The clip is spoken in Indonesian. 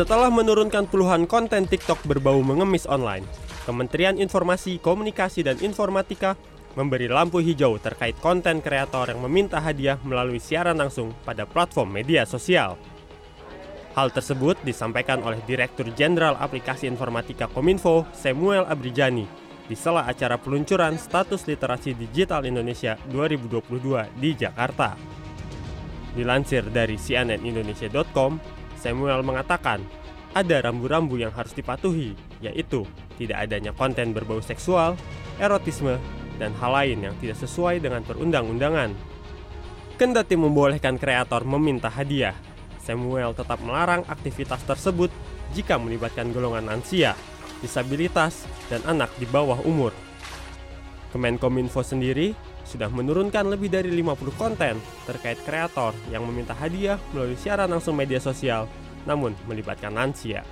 Setelah menurunkan puluhan konten TikTok berbau mengemis online, Kementerian Informasi, Komunikasi, dan Informatika memberi lampu hijau terkait konten kreator yang meminta hadiah melalui siaran langsung pada platform media sosial. Hal tersebut disampaikan oleh Direktur Jenderal Aplikasi Informatika Kominfo, Samuel Abrijani, di sela acara peluncuran status literasi digital Indonesia 2022 di Jakarta. Dilansir dari cnnindonesia.com, Samuel mengatakan ada rambu-rambu yang harus dipatuhi, yaitu tidak adanya konten berbau seksual, erotisme, dan hal lain yang tidak sesuai dengan perundang-undangan. Kendati membolehkan kreator meminta hadiah, Samuel tetap melarang aktivitas tersebut jika melibatkan golongan lansia, disabilitas, dan anak di bawah umur. Kemenkominfo sendiri sudah menurunkan lebih dari 50 konten terkait kreator yang meminta hadiah melalui siaran langsung media sosial, namun melibatkan lansia.